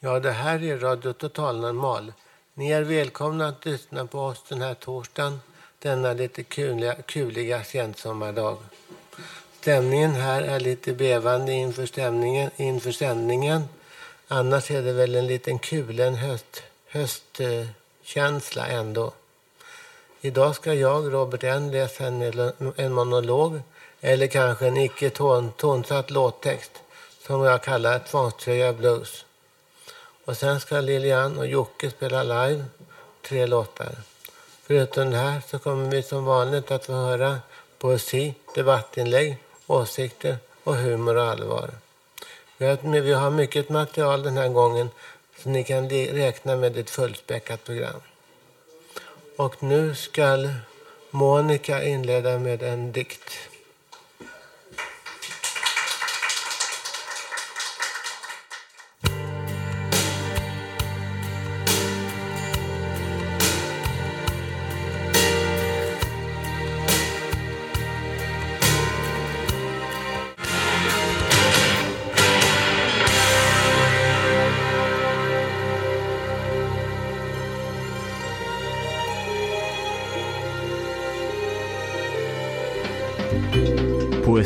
Ja, det här är Radio Total Normal. Ni är välkomna att lyssna på oss den här torsdagen, denna lite kuliga, kuliga sensommardag. Stämningen här är lite bevande inför, stämningen, inför sändningen. Annars är det väl en liten kulen höst, höstkänsla ändå. Idag ska jag, Robert N, läsa en, en monolog eller kanske en icke ton, tonsatt låttext som jag kallar Tvångströja blues. Och sen ska Lilian och Jocke spela live tre låtar. Förutom det här så kommer vi som vanligt att få höra poesi, debattinlägg, åsikter och humor och allvar. Vi har, mycket material den här gången så ni kan räkna med ett fullspäckat program. Och nu ska Monica inleda med en dikt.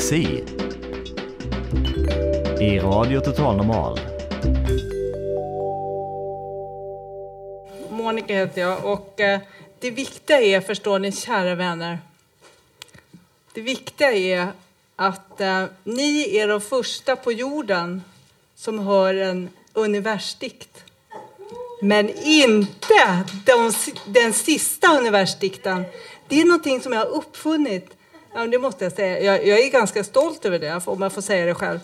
Poesi i Radio Total Normal. Monica heter jag och eh, det viktiga är, förstår ni kära vänner, det viktiga är att eh, ni är de första på jorden som hör en universdikt. Men inte de, den sista universdikten. Det är någonting som jag har uppfunnit Ja, det måste jag säga. Jag, jag, är ganska stolt över det, om jag får säga det själv.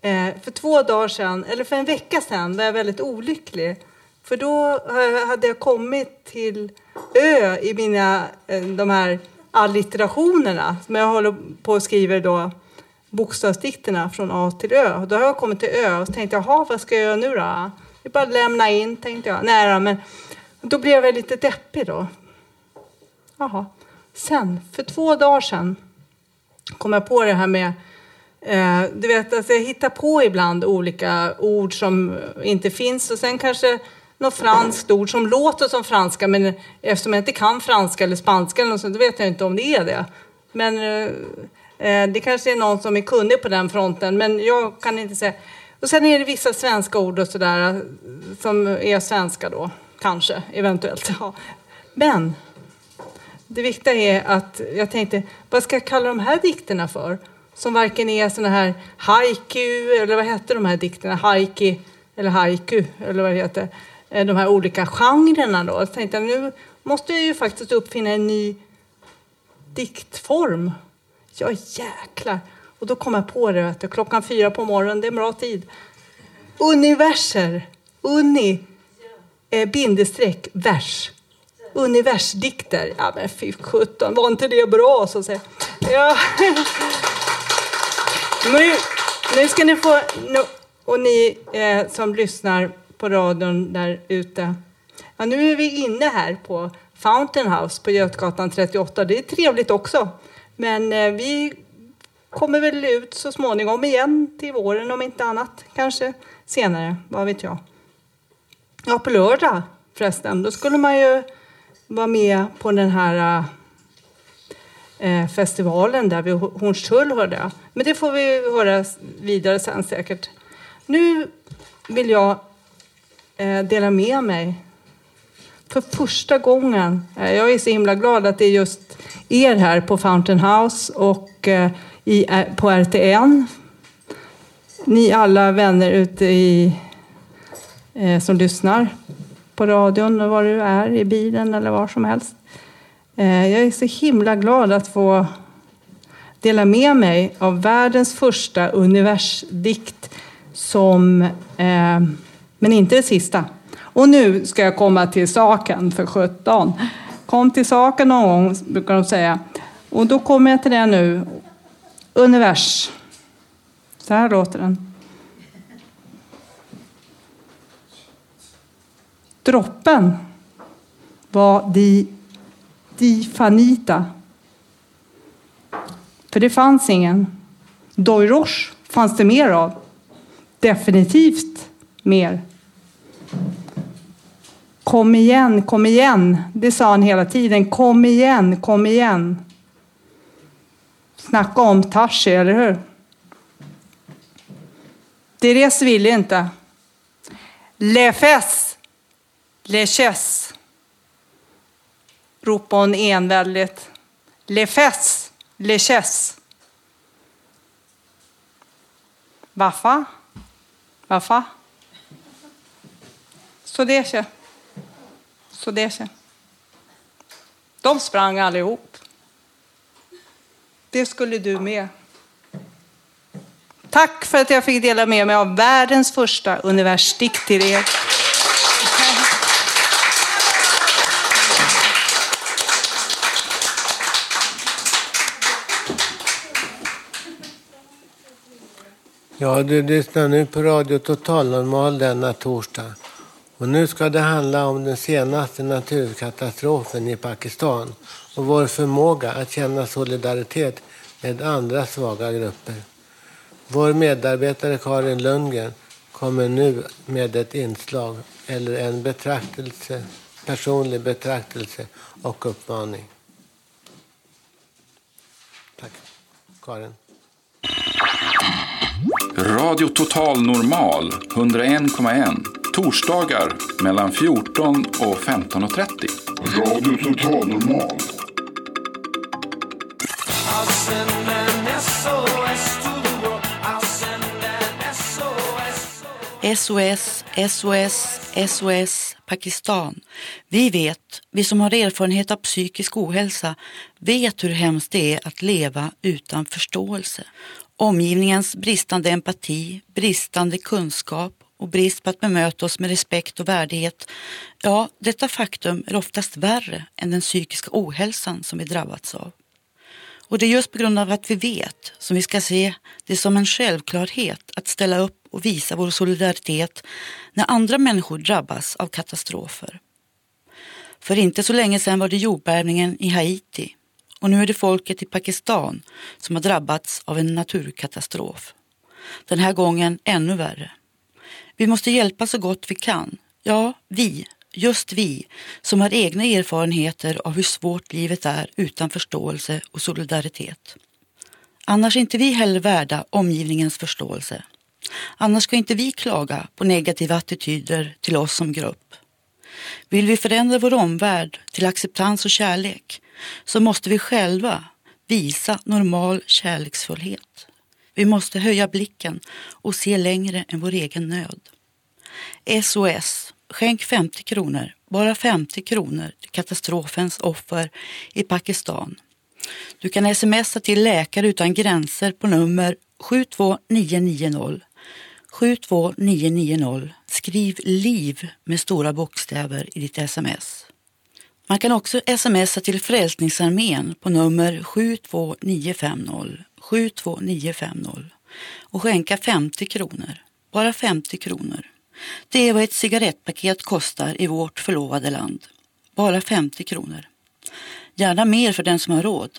Eh, för två dagar sedan, eller för en vecka sedan, var jag väldigt olycklig. För då hade jag kommit till Ö i mina, eh, de här allitterationerna som jag håller på och skriver då bokstavsdikterna från A till Ö. Då har jag kommit till Ö och tänkte jaha, vad ska jag göra nu då? Det är bara att lämna in, tänkte jag. Nej då, men då blev jag lite deppig då. Jaha. Sen, för två dagar sedan, kom jag på det här med eh, du vet, alltså jag hittar på ibland olika ord som inte finns och sen kanske något franskt ord som låter som franska men eftersom jag inte kan franska eller spanska eller något sånt, då vet jag inte om det är det. Men eh, eh det kanske är någon som är kunnig på den fronten men jag kan inte säga. Och sen är det vissa svenska ord och sådär eh, som är svenska då, kanske, eventuellt. Ja. Men det viktiga är att jag tänkte, vad ska jag kalla de här dikterna för? Som varken är såna här haiku, eller vad heter de här dikterna? Haiki, eller haiku, eller vad det heter. Eh, de här olika genrerna då. Jag tänkte, nu måste jag ju faktiskt uppfinna en ny diktform. Ja, jäklar. Och då kom jag på det, du, klockan fyra på morgonen, det är en bra tid. Universer, uni, eh, bindestreck, vers universdikter. Ja men fy sjutton, var inte det bra så att säga. Ja. Nu, nu ska ni få, och ni eh, som lyssnar på radion där ute. Ja, nu är vi inne här på Fountain House på Götgatan 38. Det är trevligt också. Men eh, vi kommer väl ut så småningom igen till våren om inte annat. Kanske senare, vad vet jag. Ja, på lördag förresten, då skulle man ju var med på den här eh, festivalen där vid Hornstull hörde jag. Men det får vi höra vidare sen säkert. Nu vill jag eh, dela med mig för första gången. Eh, jag är så himla glad att det är just er här på Fountain House och eh, i, eh, på RTN. Ni alla vänner ute i, som lyssnar på radion var du är, i bilen eller var som helst. Eh, jag är så himla glad att få dela med mig av världens första universdikt som, eh, men inte det sista. Och nu ska jag komma till saken för sjutton. Kom till saken någon gång, brukar de säga. Och då kommer jag till det nu. Univers. Så här låter den. Droppen var di, di fanita. För det fanns ingen. Doirosh fanns det mer av. Definitivt mer. Kom igen, kom igen. Det sa han hela tiden. Kom igen, kom igen. Snacka om Tashi, eller hur? Therese ville inte. Le fest leches. ropade hon enväldigt. Lefes, leches. Varför? Varför? Så det är Så det är De sprang allihop. Det skulle du med. Tack för att jag fick dela med mig av världens första universitet till er. Ja, du lyssnar nu på Radio Total Normal denna torsdag. Och nu ska det handla om den senaste naturkatastrofen i Pakistan och vår förmåga att känna solidaritet med andra svaga grupper. Vår medarbetare Karin Lundgren kommer nu med ett inslag eller en betraktelse, personlig betraktelse och uppmaning. Tack. Karin. Radio Total Normal 101,1 torsdagar mellan 14 och 15.30. Radio Total Normal SOS, SOS, SOS Pakistan. Vi vet, vi som har erfarenhet av psykisk ohälsa, vet hur hemskt det är att leva utan förståelse. Omgivningens bristande empati, bristande kunskap och brist på att bemöta oss med respekt och värdighet. Ja, detta faktum är oftast värre än den psykiska ohälsan som vi drabbats av. Och det är just på grund av att vi vet som vi ska se det som en självklarhet att ställa upp och visa vår solidaritet när andra människor drabbas av katastrofer. För inte så länge sedan var det jordbävningen i Haiti och nu är det folket i Pakistan som har drabbats av en naturkatastrof. Den här gången ännu värre. Vi måste hjälpa så gott vi kan. Ja, vi, just vi, som har egna erfarenheter av hur svårt livet är utan förståelse och solidaritet. Annars är inte vi heller värda omgivningens förståelse. Annars ska inte vi klaga på negativa attityder till oss som grupp. Vill vi förändra vår omvärld till acceptans och kärlek så måste vi själva visa normal kärleksfullhet. Vi måste höja blicken och se längre än vår egen nöd. SOS, skänk 50 kronor, bara 50 kronor till katastrofens offer i Pakistan. Du kan smsa till Läkare utan gränser på nummer 72990 72990. Skriv LIV med stora bokstäver i ditt sms. Man kan också smsa till Frälsningsarmén på nummer 72950 72950 och skänka 50 kronor. Bara 50 kronor. Det är vad ett cigarettpaket kostar i vårt förlovade land. Bara 50 kronor. Gärna mer för den som har råd.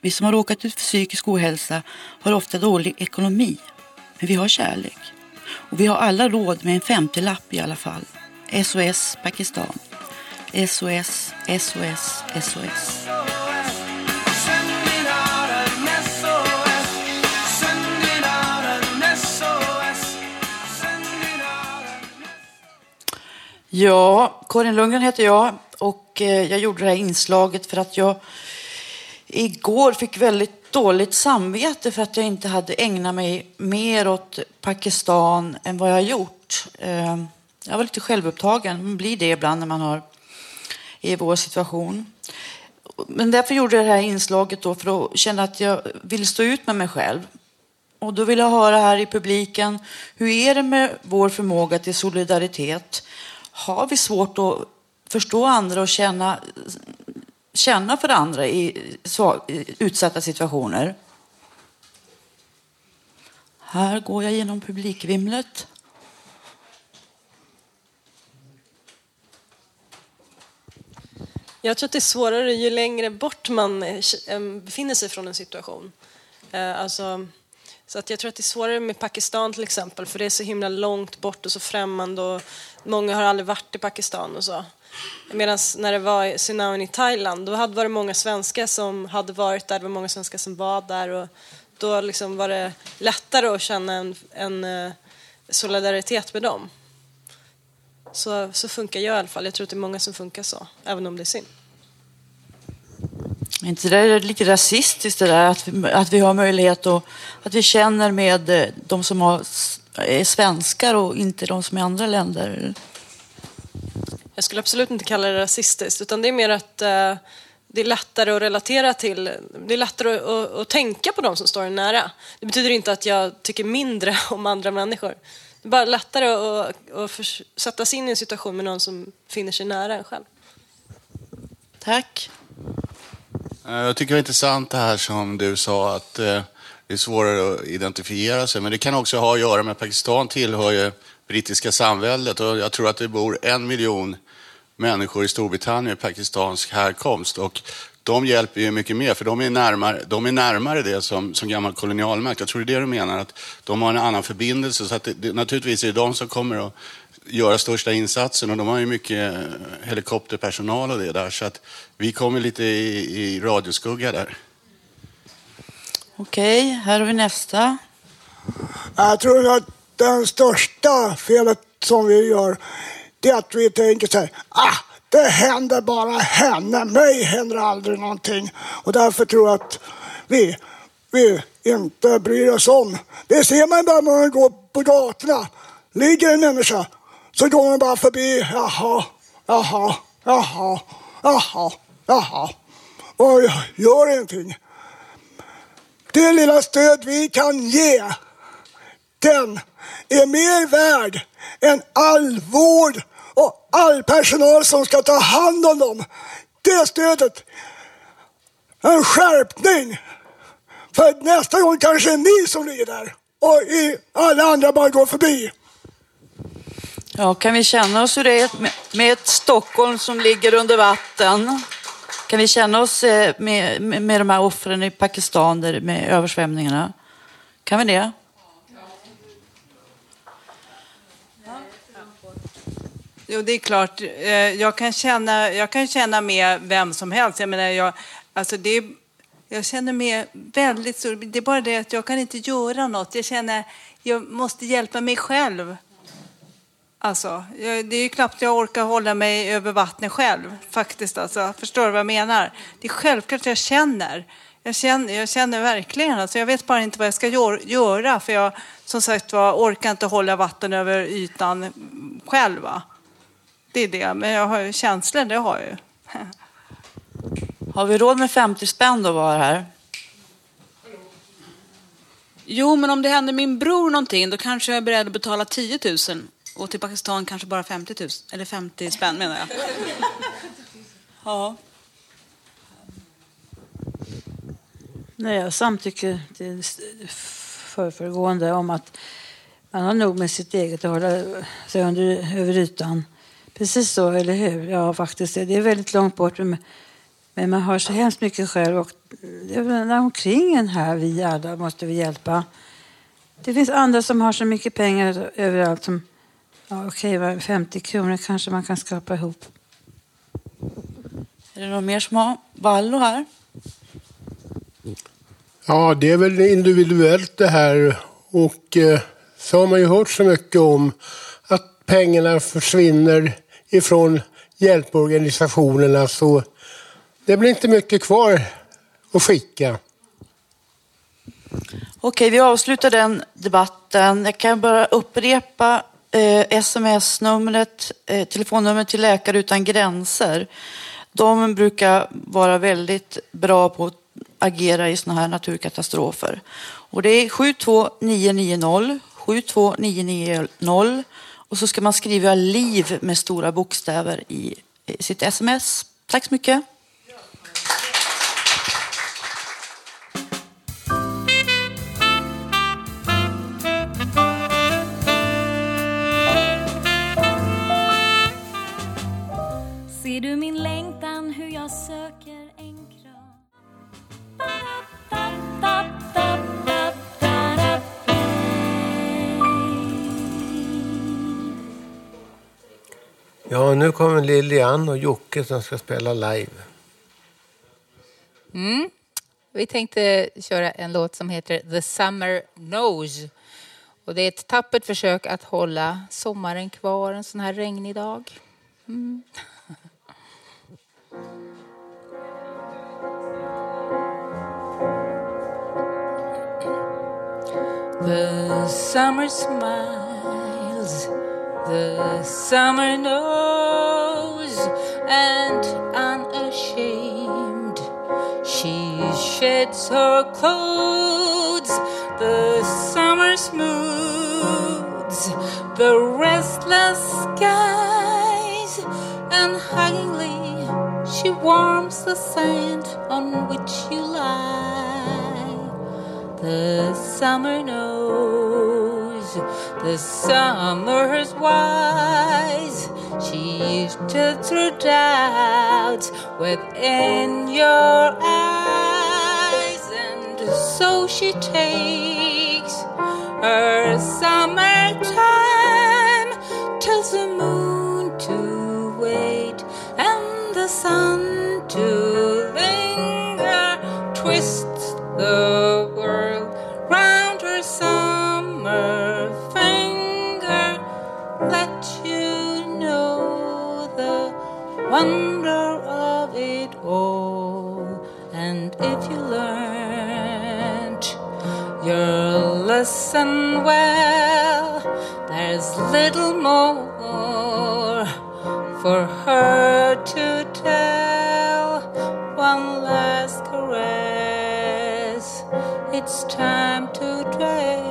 Vi som har råkat ut för psykisk ohälsa har ofta dålig ekonomi men vi har kärlek. Och vi har alla råd med en 50-lapp i alla fall. SOS Pakistan. SOS, SOS, SOS. Ja, Karin Lundgren heter jag och eh, jag gjorde det här inslaget för att jag igår fick väldigt dåligt samvete för att jag inte hade ägnat mig mer åt Pakistan än vad jag har gjort. Eh, jag var lite självupptagen, man blir det ibland när man har i vår situation. Men därför gjorde jag det här inslaget då för att känna att jag vill stå ut med mig själv. Och då vill jag höra här i publiken, hur är det med vår förmåga till solidaritet? Har vi svårt att förstå andra och känna, känna för andra i, i utsatta situationer? Här går jag genom publikvimlet. Jag tror att det är svårare ju längre bort man eh, befinner sig från en situation. Eh, alltså, så att jag tror att det är svårare med Pakistan till exempel, för det är så himla långt bort och så främmande och många har aldrig varit i Pakistan och så. Medan när det var tsunamin i Thailand, då var det många svenskar som hade varit där, det var många svenskar som var där och då liksom var det lättare att känna en, en eh, solidaritet med dem. Så, så funkar jag i alla fall. Jag tror att det är många som funkar så, även om det är synd. Är inte det där lite rasistiskt det där att vi, att vi har möjlighet att, att vi känner med eh, de som har, är svenskar och inte de som är andra länder? Jag skulle absolut inte kalla det rasistiskt, utan det är mer att uh, det är lättare att relatera till, det är lättare att, att, att, tänka på de som står en nära. Det betyder inte att jag tycker mindre om andra människor. Det är bara lättare att, att sätta sig in i en situation med någon som finner sig nära en själv. Tack. Eh, jag tycker det är intressant det här som du sa att eh, det är svårare att identifiera sig. Men det kan också ha att göra med att Pakistan tillhör ju brittiska samväldet och jag tror att det bor en miljon människor i Storbritannien med pakistansk härkomst. Och de hjälper ju mycket mer, för de är närmare, de är närmare det som, som gammal kolonialmakt. Jag tror det är det du menar, att de har en annan förbindelse. Så att det, det, naturligtvis är det de som kommer att göra största insatsen och de har ju mycket eh, helikopterpersonal och det där. Så att vi kommer lite i, i radioskugga där. Okej, här har vi nästa. Jag tror att det största felet som vi gör, det är att vi tänker så här, ah, det händer bara henne, mig händer aldrig någonting. Och därför tror jag att vi, vi inte bryr oss om. Det ser man bara när man går på gatorna. Ligger en människa så går man bara förbi. Jaha, jaha, jaha, jaha, jaha. Och gör ingenting. Det lilla stöd vi kan ge, den är mer värd än all vård och all personal som ska ta hand om dem. Det stödet, en skärpning. För nästa gång kanske det är ni som ligger där och alla andra bara går förbi. Ja, kan vi känna oss hur det är med ett Stockholm som ligger under vatten? Kan vi känna oss med, med, med de här offren i Pakistan där, med översvämningarna? Kan vi det? Jo, det är klart. Eh, jag kan känna, jag kan känna med vem som helst. Jag menar, jag, alltså det, jag känner med väldigt stor... Det är bara det att jag kan inte göra något. Jag känner jag måste hjälpa mig själv. Alltså, det är ju knappt jag orkar hålla mig över vattnet själv, faktiskt. Alltså, förstår du vad jag menar? Det är självklart jag känner. Jag känner, jag känner verkligen. Alltså, jag vet bara inte vad jag ska göra, för jag som sagt var orkar inte hålla vatten över ytan själv. Va? Det är det, men jag har ju känslor, det har jag ju. Har vi råd med 50 spänn då att vara här? Jo, men om det händer min bror någonting, då kanske jag är beredd att betala 10 000 och till Pakistan kanske bara 50 000, eller 50 spänn menar jag. Ja. Nej, jag samtycker till förföregående om att man har nog med sitt eget att hålla sig under, över ytan. Precis så, eller hur? Ja, faktiskt. Det är väldigt långt bort. Men man har så hemskt mycket själv. Och det är omkring en här, vi alla, måste vi hjälpa. Det finns andra som har så mycket pengar överallt som Ja, okej, okay, 50 kronor kanske man kan skapa ihop. Är det någon mer som har Vallo här? Ja, det är väl individuellt det här. Och eh, så har man ju hört så mycket om att pengarna försvinner ifrån hjälporganisationerna så det blir inte mycket kvar att skicka. Okej, vi avslutar den debatten. Jag kan bara upprepa eh, sms-numret, eh, telefonnumret till Läkare utan gränser. De brukar vara väldigt bra på att agera i sådana här naturkatastrofer. Och det är 72990 72990 och så ska man skriva liv med stora bokstäver i sitt sms. Tack så mycket. Ja, nu kommer Lilian och Jocke som ska spela live. Mm. Vi tänkte köra en låt som heter The Summer Knows. Och det är ett tappert försök att hålla sommaren kvar en sån här regnig dag. Mm. The summer smiles, the summer knows, and unashamed she sheds her clothes. The summer smooths the restless skies, and huggingly she warms the sand on which you lie. The summer knows, the summer's wise. She stood through doubts within your eyes, and so she takes her summertime, tells the moon to wait and the sun to linger, twists the wonder of it all. And if you learned your lesson well, there's little more for her to tell. One last caress, it's time to dress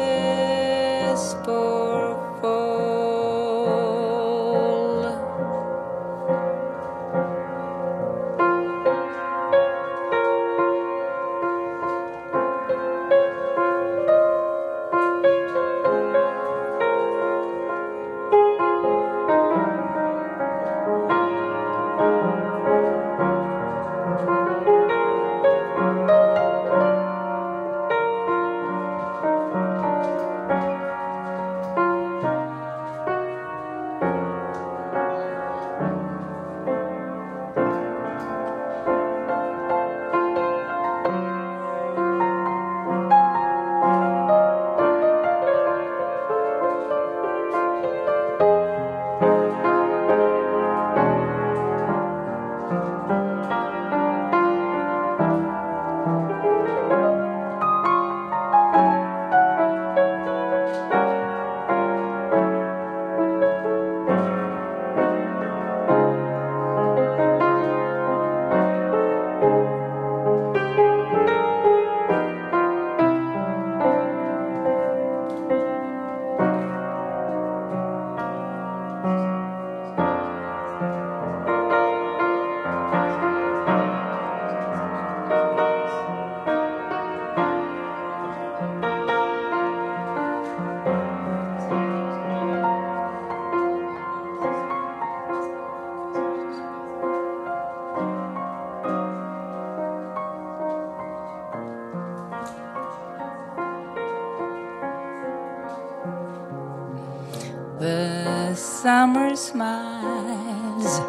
summer smiles,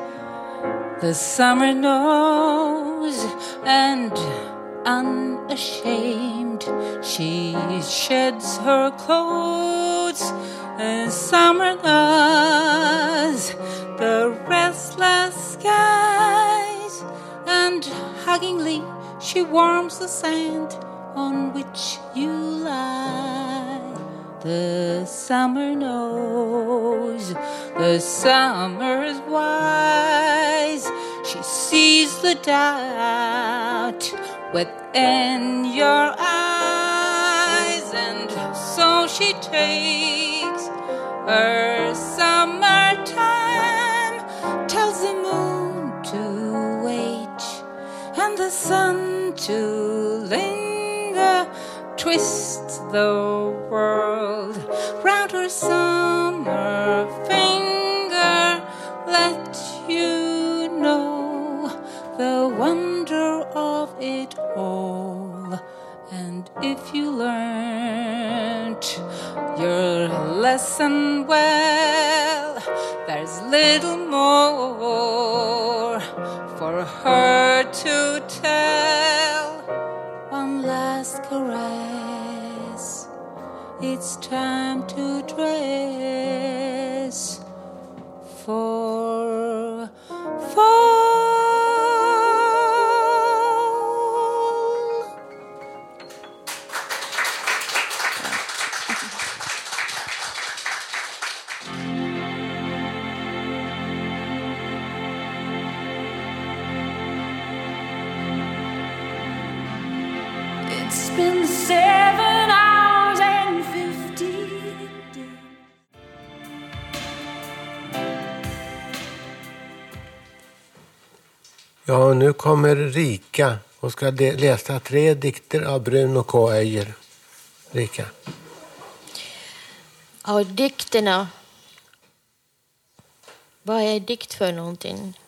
the summer knows, and unashamed she sheds her clothes. The summer does, the restless skies, and huggingly she warms the sand on which you lie. The summer knows, the summer's wise. She sees the doubt within your eyes, and so she takes her summertime, tells the moon to wait and the sun to linger, twists the world round her summer lesson well, there's little more for her to tell. One last caress, it's time to dress Ja, nu kommer Rika och ska läsa tre dikter av Bruno K. Öijer. Rika. Ja, dikterna. Vad är dikt för någonting?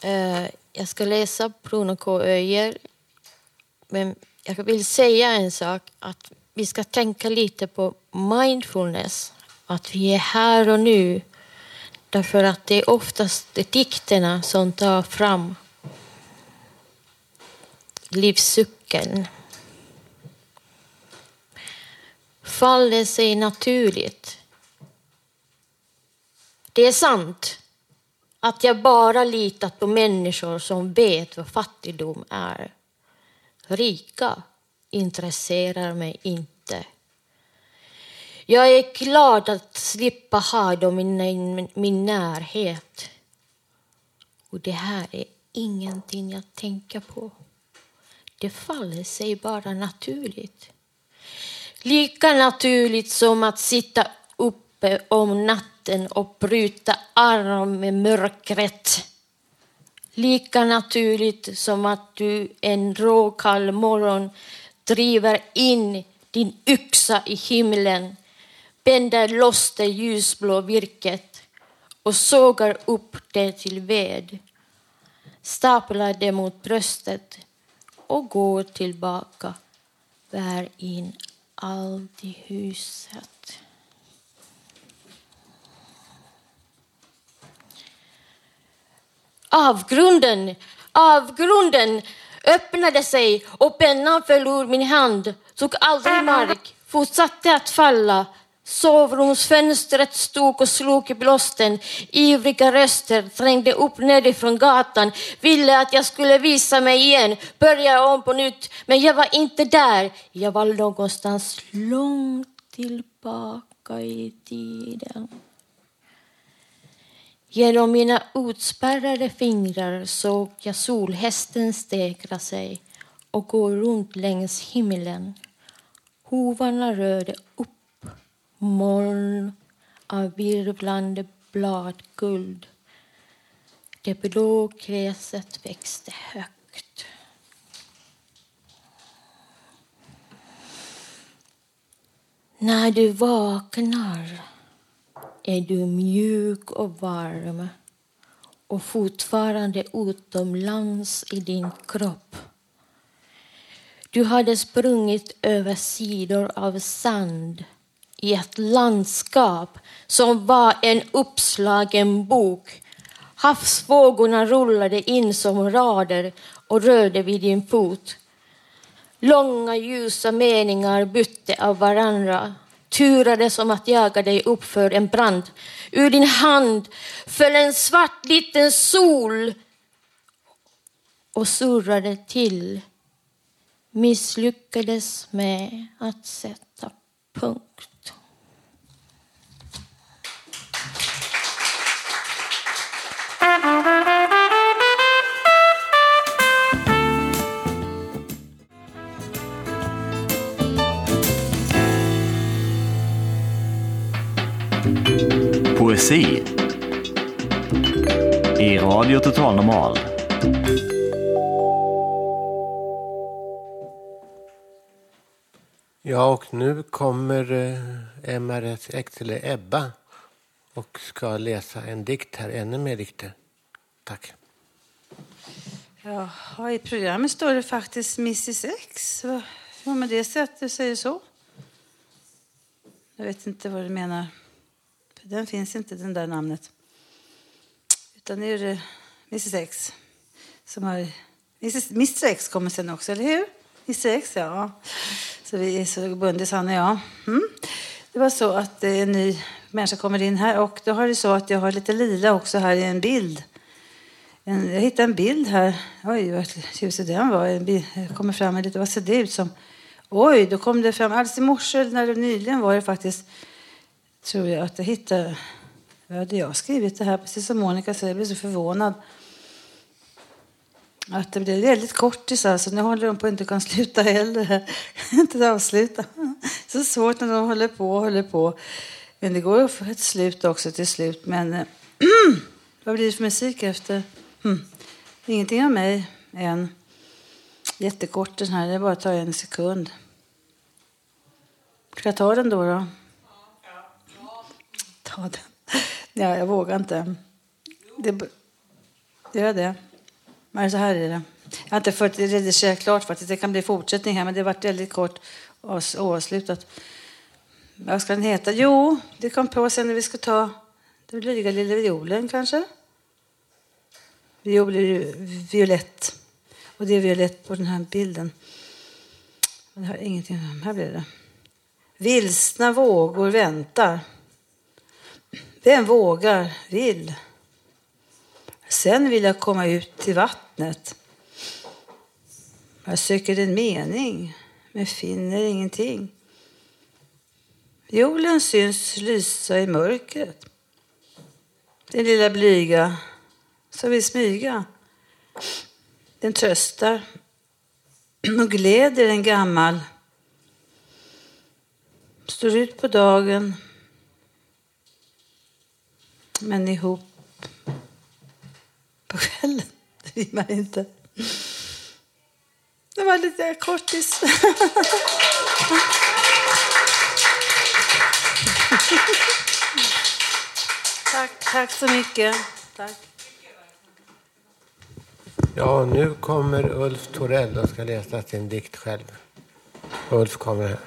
Eh, jag ska läsa Bruno K. Öijer. Men jag vill säga en sak, att vi ska tänka lite på mindfulness. Att vi är här och nu. Därför att det är oftast dikterna som tar fram livscykeln. faller sig naturligt. Det är sant att jag bara litat på människor som vet vad fattigdom är. Rika intresserar mig inte. Jag är glad att slippa ha dem i min, min närhet. Och det här är ingenting jag tänker på. Det faller sig bara naturligt. Lika naturligt som att sitta uppe om natten och bryta arm med mörkret. Lika naturligt som att du en råkall morgon driver in din yxa i himlen, bänder loss det ljusblå virket och sågar upp det till ved, staplar det mot bröstet och går tillbaka, bär in allt i huset. Avgrunden, avgrunden öppnade sig och pennan föll ur min hand, tog aldrig mark, fortsatte att falla. Sovrumsfönstret stod och slog i blåsten. Ivriga röster trängde upp nerifrån gatan, ville att jag skulle visa mig igen, börja om på nytt. Men jag var inte där. Jag var någonstans långt tillbaka i tiden. Genom mina utspärrade fingrar såg jag solhästen stegra sig och gå runt längs himlen. Hovarna rörde upp moln av virvlande bladguld. Det blå gräset växte högt. När du vaknar är du mjuk och varm och fortfarande utomlands i din kropp. Du hade sprungit över sidor av sand i ett landskap som var en uppslagen bok. Havsvågorna rullade in som rader och rörde vid din fot. Långa ljusa meningar bytte av varandra. turades om att jaga dig upp för en brand. Ur din hand föll en svart liten sol och surrade till. Misslyckades med att sätta punkt. Poesi i Radio Total Normal. Ja, och nu kommer eh, MRS Excel Ebba och ska läsa en dikt här, ännu mer dikter. Tack. Jaha, i programmet står det faktiskt Mrs X. Vad har med det att du säger så? Jag vet inte vad du menar. Den finns inte, den där namnet. Utan nu är det Mrs X som har... Mrs, Mr X kommer sen också, eller hur? Mr X, ja. Så vi är så bundis, han och jag. Mm. Det var så att eh, en ny människa kommer in här och då har det så att jag har lite lila också här i en bild. En, jag hittade en bild här. Oj, vad tjusig den var. En bild, jag kommer fram med lite, vad ser det ut som? Oj, då kom det fram. Alldeles i morse, när det nyligen var det faktiskt, tror jag att jag hittade, hade jag skrivit det här, precis som Monica säger, jag blev så förvånad. Att det blev väldigt kortis så Nu håller de på att inte kan sluta heller. inte avsluta. Så svårt när de håller på och håller på. Men det går att få ett slut också till slut. Men eh, vad blir det för musik efter? Hmm. Ingenting av mig än. Jättekort den här, det bara tar en sekund. Ska jag ta den då? då? Ta den. Ja, jag vågar inte. Det, gör det. Men så här är det. Jag har inte fått redigerat klart faktiskt. Det kan bli fortsättning här, men det har varit väldigt kort och avslutat. Vad ska den heta? Jo, det kom på sen när vi ska ta den blyga lilla violen kanske. Viol är ju violett. Och det är violett på den här bilden. Men det har ingenting. Här blir det. Vilsna vågor väntar. Den vågar vill. Sen vill jag komma ut till vattnet. Jag söker en mening, men finner ingenting. Violen syns lysa i mörkret. Den lilla blyga som vill smyga. Den tröstar och gläder en gammal. Står ut på dagen men ihop på kvällen. Det vill man inte. Det var lite kortis. tack, tack så mycket. Tack. Ja, nu kommer Ulf Torell och ska läsa sin dikt själv. Ulf kommer här.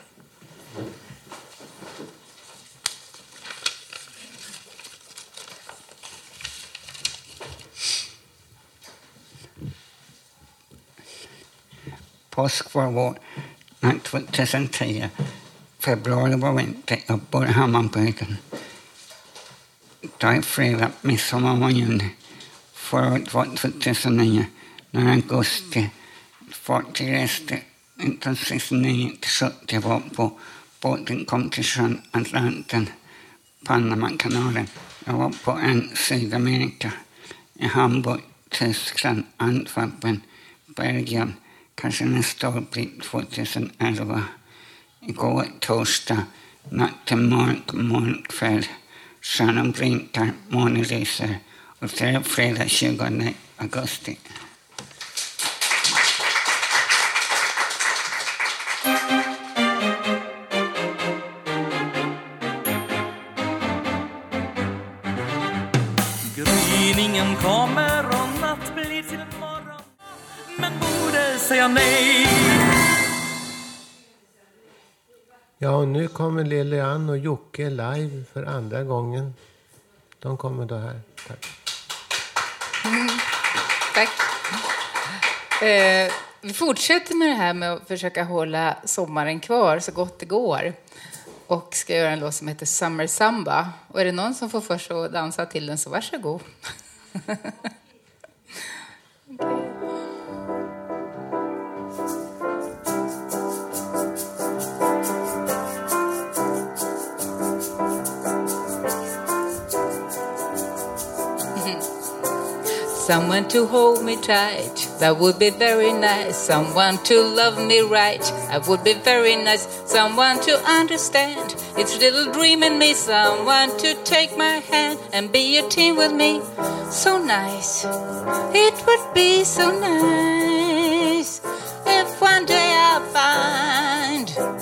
Påsk var vår 2010. Februari var vinter. Jag bor i Hammarbyhöjden. Då är fredag, midsommar var juni. Förra året var 2009. När augusti fartyg reste 1969 till 70 var på båten kom till sjön Atlanten, Panamakanalen. Jag var på en Sydamerika, i Hamburg, Tyskland, Antwerpen, Belgien, kanske nästa år blir 2011. Igår torsdag, natten, mörk, mörk kväll. Stjärnan blinkar, månen lyser. Och så är det fredag 20 augusti. Säga nej Ja, och nu kommer Lilian och Jocke live för andra gången. De kommer då här. Tack. Mm. Tack. Eh, vi fortsätter med det här med att försöka hålla sommaren kvar så gott det går. och ska göra en låt som heter Summer Samba. Och är det någon som får för sig att dansa till den så varsågod. Someone to hold me tight, that would be very nice. Someone to love me right, that would be very nice. Someone to understand each little dream in me. Someone to take my hand and be a team with me. So nice, it would be so nice if one day I find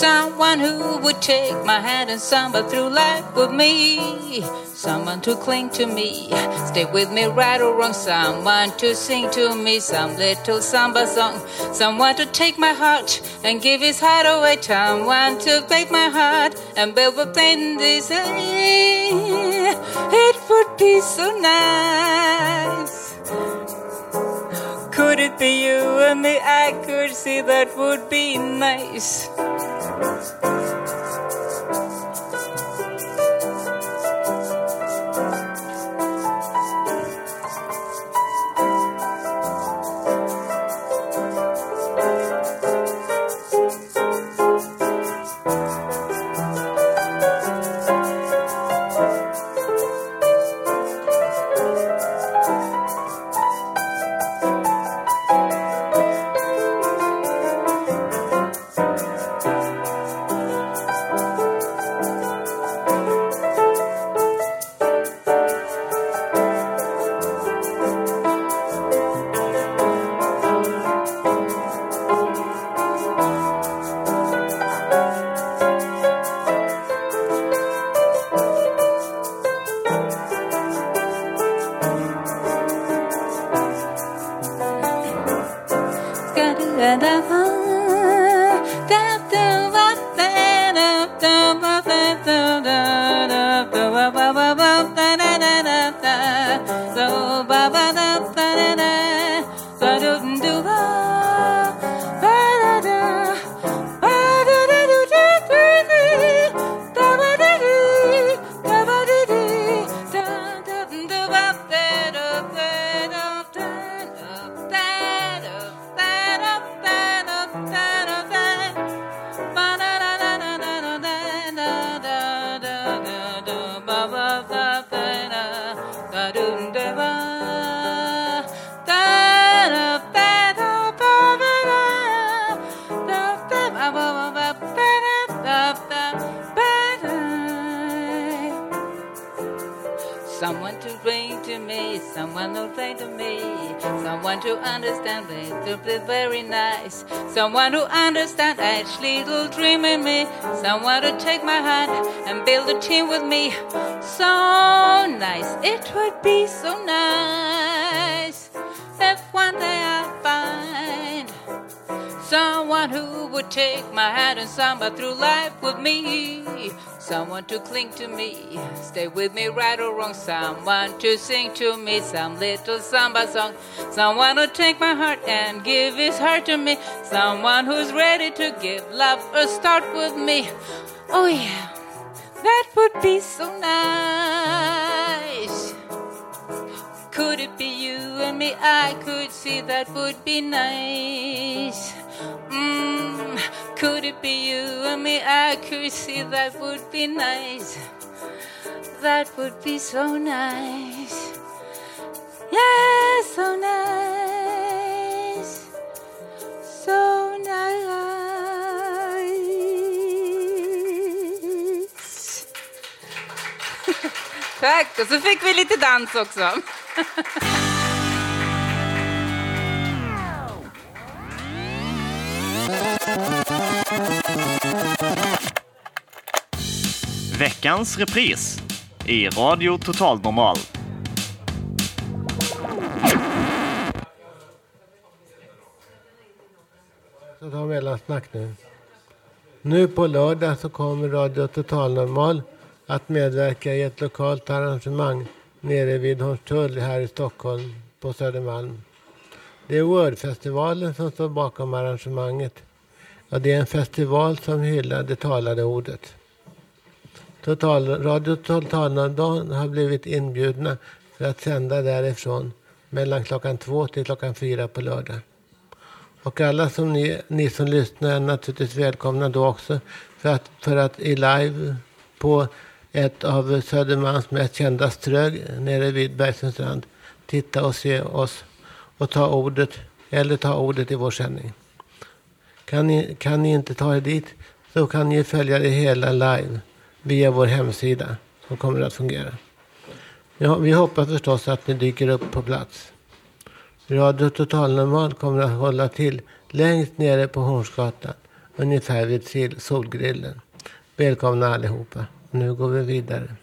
someone who would take my hand and samba through life with me. Someone to cling to me, stay with me right or wrong. Someone to sing to me some little samba song. Someone to take my heart and give his heart away. Someone to take my heart and build a plane this It would be so nice. Could it be you and me? I could see that would be nice. Someone who understand each little dream in me, someone to take my hand and build a team with me. So nice, it would be so nice. If one day I someone who would take my hand and samba through life with me. Someone to cling to me, stay with me right or wrong. Someone to sing to me some little samba song. Someone who take my heart and give his heart to me. Someone who's ready to give love a start with me. Oh yeah, that would be so nice. Could it be you and me? I could see that would be nice. Mm, could it be you and me? I could see that would be nice. That would be so nice. Yeah, so nice. So nice. Tack, och så fick vi lite dans också. Veckans repris i Radio Total Normal. Så ta mellansnack nu. Nu på lördag så kommer Radio Total Normal att medverka i ett lokalt arrangemang nere vid Hornstull här i Stockholm på Södermalm. Det är Wordfestivalen som står bakom arrangemanget. Ja, det är en festival som hyllar det talade ordet. Total, Radio Totalnormal har blivit inbjudna för att sända därifrån mellan klockan två till klockan fyra på lördag. Och alla som ni, ni som lyssnar är naturligtvis välkomna då också för att, för att i live på ett av Södermalms mest kända strög nere vid Bergsundsstrand titta och se oss och ta ordet eller ta ordet i vår sändning. Kan ni, kan ni inte ta er dit så kan ni följa det hela live via vår hemsida som kommer att fungera. Ja, vi hoppas förstås att ni dyker upp på plats. Radio Total Normal kommer att hålla till längst nere på Hornsgatan, ungefär vid Solgrillen. Välkomna allihopa. Nu går vi vidare.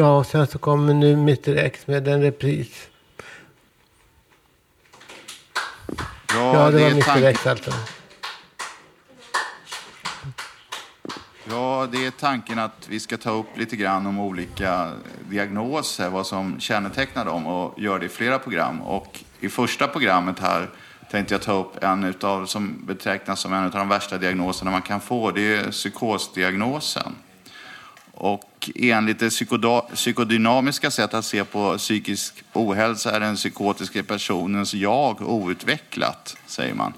Ja, och sen så kommer nu Mr X med en repris. Ja, Ja, det, det var Mr. X alltså. Ja, det är tanken att vi ska ta upp lite grann om olika diagnoser, vad som kännetecknar dem och gör det i flera program. Och i första programmet här tänkte jag ta upp en utav, som betecknas som en av de värsta diagnoserna man kan få. Det är psykosdiagnosen. Och enligt det psykodynamiska sättet att se på psykisk ohälsa är den psykotiska personens jag outvecklat, säger man.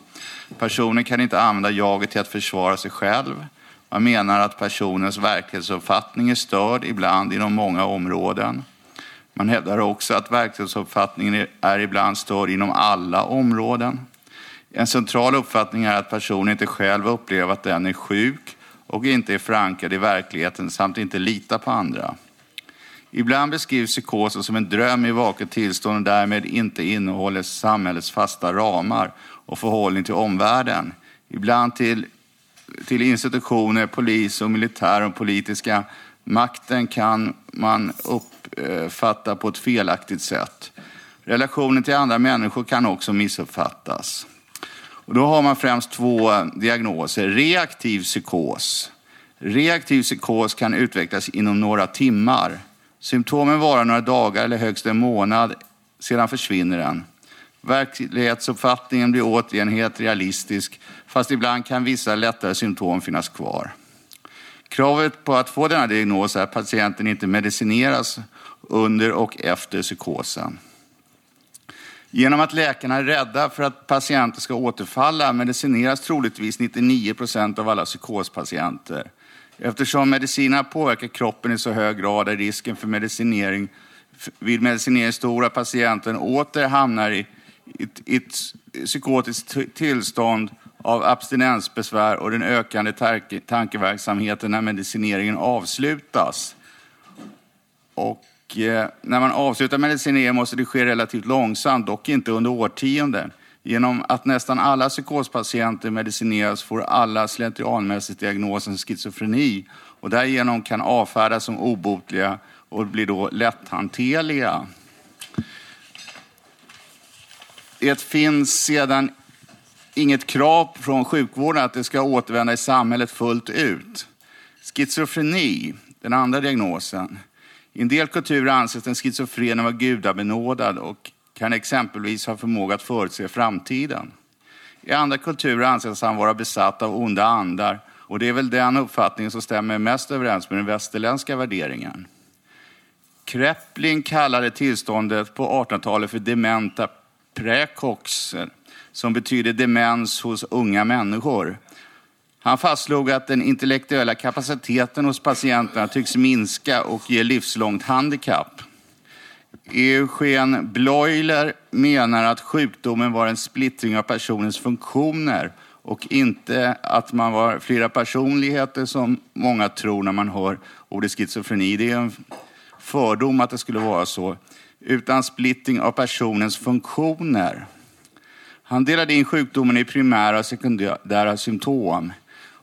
Personen kan inte använda jaget till att försvara sig själv. Man menar att personens verklighetsuppfattning är störd, ibland inom många områden. Man hävdar också att verklighetsuppfattningen är- är ibland störd inom alla områden. En central uppfattning är att personen inte själv upplever att den är sjuk och inte är förankrad i verkligheten samt inte litar på andra. Ibland beskrivs psykosen som en dröm i vaket tillstånd och därmed inte innehåller samhällets fasta ramar och förhållning till omvärlden. Ibland till, till institutioner, polis och militär och politiska makten kan man uppfatta på ett felaktigt sätt. Relationen till andra människor kan också missuppfattas. Och då har man främst två eh, diagnoser. Reaktiv psykos. Reaktiv psykos kan utvecklas inom några timmar. Symptomen varar några dagar eller högst en månad, sedan försvinner den. Verklighetsuppfattningen blir återigen helt realistisk, fast ibland kan vissa lättare symptom finnas kvar. Kravet på att få denna diagnos är att patienten inte medicineras under och efter psykosen. Genom att läkarna är rädda för att patienter ska återfalla medicineras troligtvis 99 procent av alla psykospatienter. Eftersom medicinerna påverkar kroppen i så hög grad är risken för medicinering vid medicinering stor att patienten åter hamnar i ett, ett psykotiskt tillstånd av abstinensbesvär och den ökande tanke, tankeverksamheten när medicineringen avslutas. Och Eh, när man avslutar medicinering måste det ske relativt långsamt, dock inte under årtionden. Genom att nästan alla psykospatienter medicineras får alla slentrianmässigt diagnosen schizofreni och därigenom kan avfärdas som obotliga och blir då lätthanterliga. Det finns sedan inget krav från sjukvården att det ska återvända i samhället fullt ut. Schizofreni, den andra diagnosen. I en del kulturer anses den schizofrene vara gudabenådad och kan exempelvis ha förmåga att förutse framtiden. I andra kulturer anses han vara besatt av onda andar och det är väl den uppfattningen som stämmer mest överens med den västerländska värderingen. Kreppling kallade tillståndet på 1800-talet för dementa praecox, som betyder demens hos unga människor. Han fastslog att den intellektuella kapaciteten hos patienterna tycks minska och ge livslångt handikapp. Eugen Bleuler menar att sjukdomen var en splittring av personens funktioner och inte att man var flera personligheter som många tror när man hör ordet schizofreni. Det är en fördom att det skulle vara så. Utan splittring av personens funktioner. Han delade in sjukdomen i primära och sekundära symptom.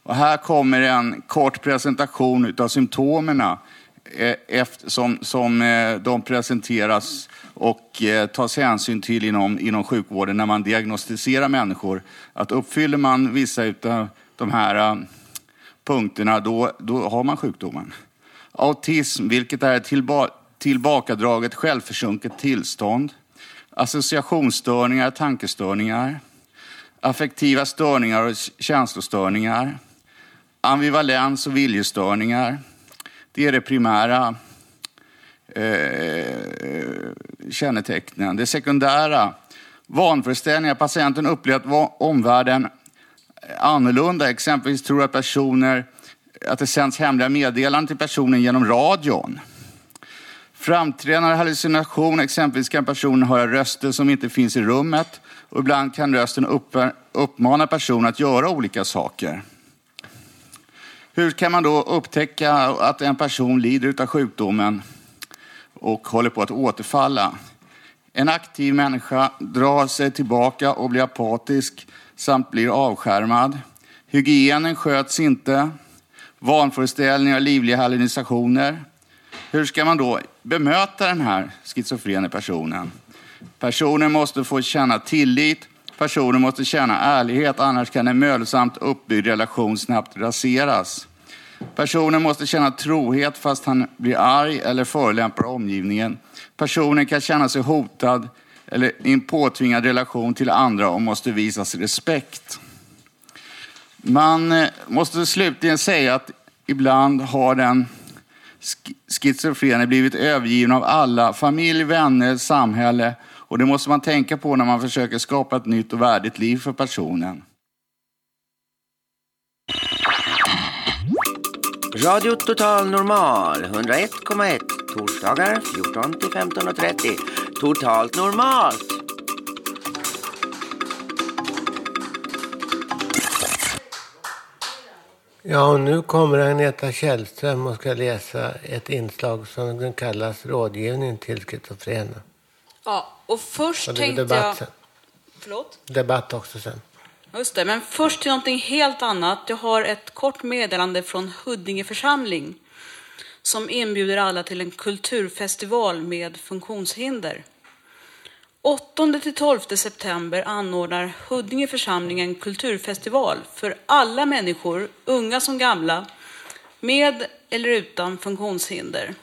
Och här kommer en kort presentation av symptomen eh, som, som eh, de presenteras och eh, tas hänsyn till inom, inom sjukvården när man diagnostiserar människor. Att uppfyller man vissa av de här punkterna, då, då har man sjukdomen. Autism, vilket är ett tillba tillbakadraget självförsjunket tillstånd. Associationsstörningar, tankestörningar. affektiva störningar och känslostörningar, ambivalens och viljestörningar. Det är det primära eh, kännetecknen. Det sekundära, vanföreställningar. Patienten upplever att omvärlden är annorlunda. Exempelvis tror att personer att det sänds hemliga meddelanden till personen genom radion. Framträdande hallucination, exempelvis kan personen höra röster som inte finns i rummet och ibland kan rösten uppmana personen att göra olika saker. Hur kan man då upptäcka att en person lider av sjukdomen och håller på att återfalla? En aktiv människa drar sig tillbaka och blir apatisk samt blir avskärmad. Hygienen sköts inte. Vanföreställningar och livliga hallucinationer. Hur ska man då bemöta den här schizofrena personen? Personen måste få känna tillit. Personen måste känna ärlighet, annars kan en mödosamt uppbyggd relation snabbt raseras. Personen måste känna trohet fast han blir arg eller förolämpar omgivningen. Personen kan känna sig hotad eller i en påtvingad relation till andra och måste visas respekt. Man eh, måste slutligen säga att ibland har den schizofrene blivit övergiven av alla, familj, vänner, samhälle. Och det måste man tänka på när man försöker skapa ett nytt och värdigt liv för personen. Radio Total Normal 101,1 torsdagar 14 till 15.30. Totalt normalt. Ja, och nu kommer Agneta Källström och ska läsa ett inslag som den kallas Rådgivning till schizofrena. Ja, och först Och det tänkte debatt jag... sen. Förlåt? Debatt också sen. Just det, men först till någonting helt annat. Jag har ett kort meddelande från Huddinge församling som inbjuder alla till en kulturfestival med funktionshinder. 8-12 september anordnar Huddinge församling en kulturfestival för alla människor, unga som gamla, med eller utan funktionshinder.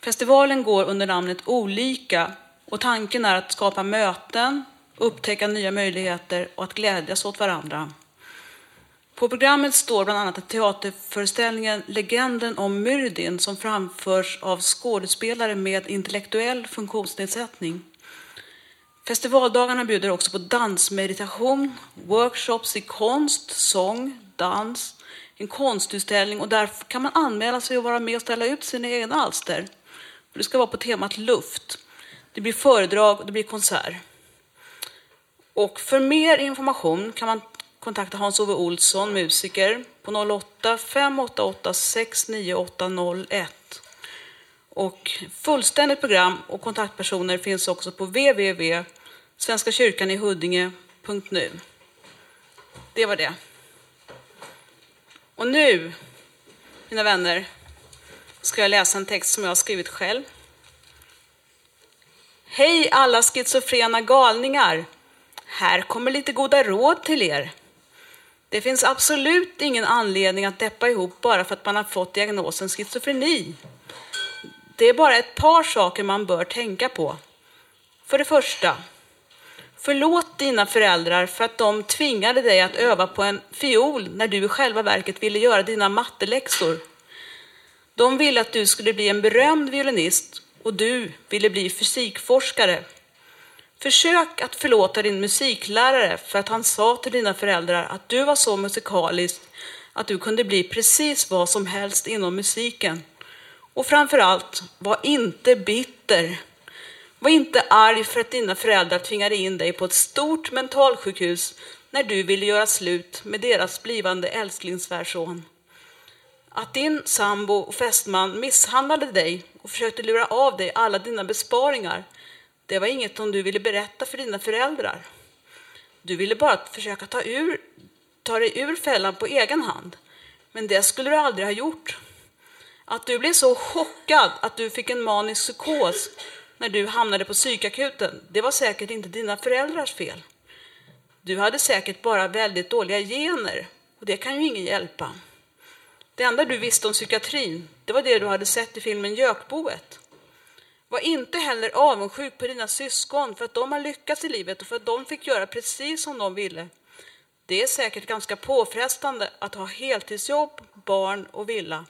Festivalen går under namnet Olika och tanken är att skapa möten, upptäcka nya möjligheter och att glädjas åt varandra. På programmet står bland annat teaterföreställningen Legenden om Myrdin som framförs av skådespelare med intellektuell funktionsnedsättning. Festivaldagarna bjuder också på dansmeditation, workshops i konst, sång, dans, en konstutställning och där kan man anmäla sig och vara med och ställa ut sina egna alster. Det ska vara på temat luft. Det blir föredrag och det blir konsert. Och för mer information kan man kontakta Hans-Ove Olsson, musiker, på 08 588 69801. Och fullständigt program och kontaktpersoner finns också på www.svenskakyrkanihuddinge.nu. Det var det. Och nu, mina vänner, ska jag läsa en text som jag har skrivit själv. Hej alla schizofrena galningar! Här kommer lite goda råd till er. Det finns absolut ingen anledning att deppa ihop bara för att man har fått diagnosen schizofreni. Det är bara ett par saker man bör tänka på. För det första, förlåt dina föräldrar för att de tvingade dig att öva på en fiol när du i själva verket ville göra dina matteläxor. De ville att du skulle bli en berömd violinist och du ville bli fysikforskare. Försök att förlåta din musiklärare för att han sa till dina föräldrar att du var så musikalisk att du kunde bli precis vad som helst inom musiken. Och framför allt, var inte bitter. Var inte arg för att dina föräldrar tvingade in dig på ett stort mentalsjukhus när du ville göra slut med deras blivande älsklingsvärson. Att din sambo och fästman misshandlade dig och försökte lura av dig alla dina besparingar, det var inget som du ville berätta för dina föräldrar. Du ville bara försöka ta, ur, ta dig ur fällan på egen hand. Men det skulle du aldrig ha gjort. Att du blev så chockad att du fick en manisk psykos när du hamnade på psykakuten, det var säkert inte dina föräldrars fel. Du hade säkert bara väldigt dåliga gener och det kan ju ingen hjälpa. Det enda du visste om psykiatrin, det var det du hade sett i filmen Gökboet. Var inte heller avundsjuk på dina syskon för att de har lyckats i livet och för att de fick göra precis som de ville. Det är säkert ganska påfrestande att ha heltidsjobb, barn och villa.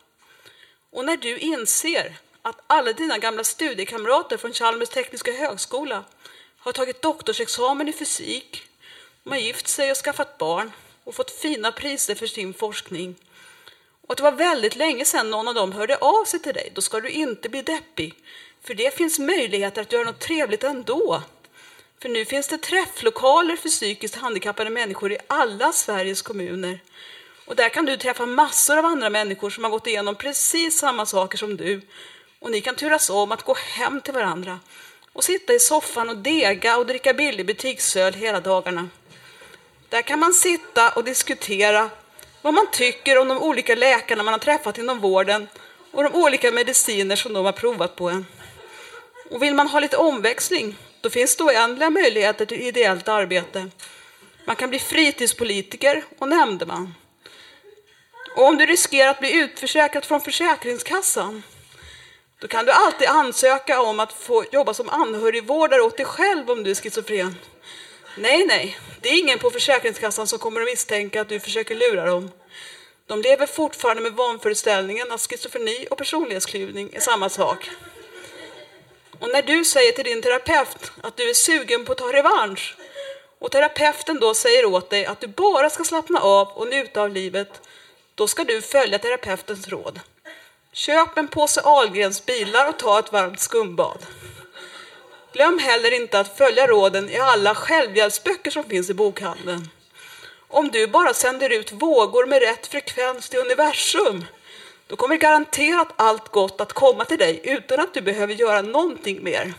Och när du inser att alla dina gamla studiekamrater från Chalmers tekniska högskola har tagit doktorsexamen i fysik, de har gift sig och skaffat barn och fått fina priser för sin forskning och att det var väldigt länge sedan någon av dem hörde av sig till dig, då ska du inte bli deppig. För det finns möjligheter att göra något trevligt ändå. För nu finns det träfflokaler för psykiskt handikappade människor i alla Sveriges kommuner. Och där kan du träffa massor av andra människor som har gått igenom precis samma saker som du. Och ni kan turas om att gå hem till varandra och sitta i soffan och dega och dricka billig butiksöl hela dagarna. Där kan man sitta och diskutera vad man tycker om de olika läkarna man har träffat inom vården och de olika mediciner som de har provat på en. Och vill man ha lite omväxling, då finns det oändliga möjligheter till ideellt arbete. Man kan bli fritidspolitiker och nämndeman. Och om du riskerar att bli utförsäkrad från Försäkringskassan, då kan du alltid ansöka om att få jobba som anhörigvårdare åt dig själv om du är schizofren. Nej, nej, det är ingen på Försäkringskassan som kommer att misstänka att du försöker lura dem. De lever fortfarande med vanföreställningen att schizofreni och personlighetsklyvning är samma sak. Och när du säger till din terapeut att du är sugen på att ta revansch och terapeuten då säger åt dig att du bara ska slappna av och njuta av livet, då ska du följa terapeutens råd. Köp en påse Ahlgrens bilar och ta ett varmt skumbad. Glöm heller inte att följa råden i alla självhjälpsböcker som finns i bokhandeln. Om du bara sänder ut vågor med rätt frekvens till universum, då kommer garanterat allt gott att komma till dig utan att du behöver göra någonting mer.